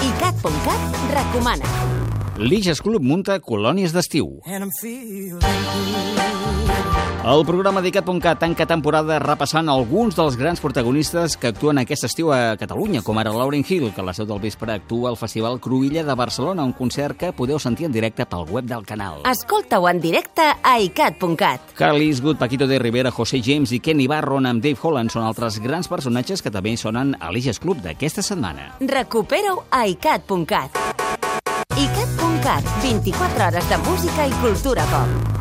ICAT.cat recomana. L'Iges Club munta colònies d'estiu. and I'm feeling good. El programa d'ICAT.cat tanca temporada repassant alguns dels grans protagonistes que actuen aquest estiu a Catalunya, com ara Lauren Hill, que a la seu del vespre actua al Festival Cruïlla de Barcelona, un concert que podeu sentir en directe pel web del canal. Escolta-ho en directe a ICAT.cat. Carl Eastwood, Paquito de Rivera, José James i Kenny Barron amb Dave Holland són altres grans personatges que també sonen a l'Iges Club d'aquesta setmana. Recupera-ho a ICAT.cat. ICAT.cat, 24 hores de música i cultura pop.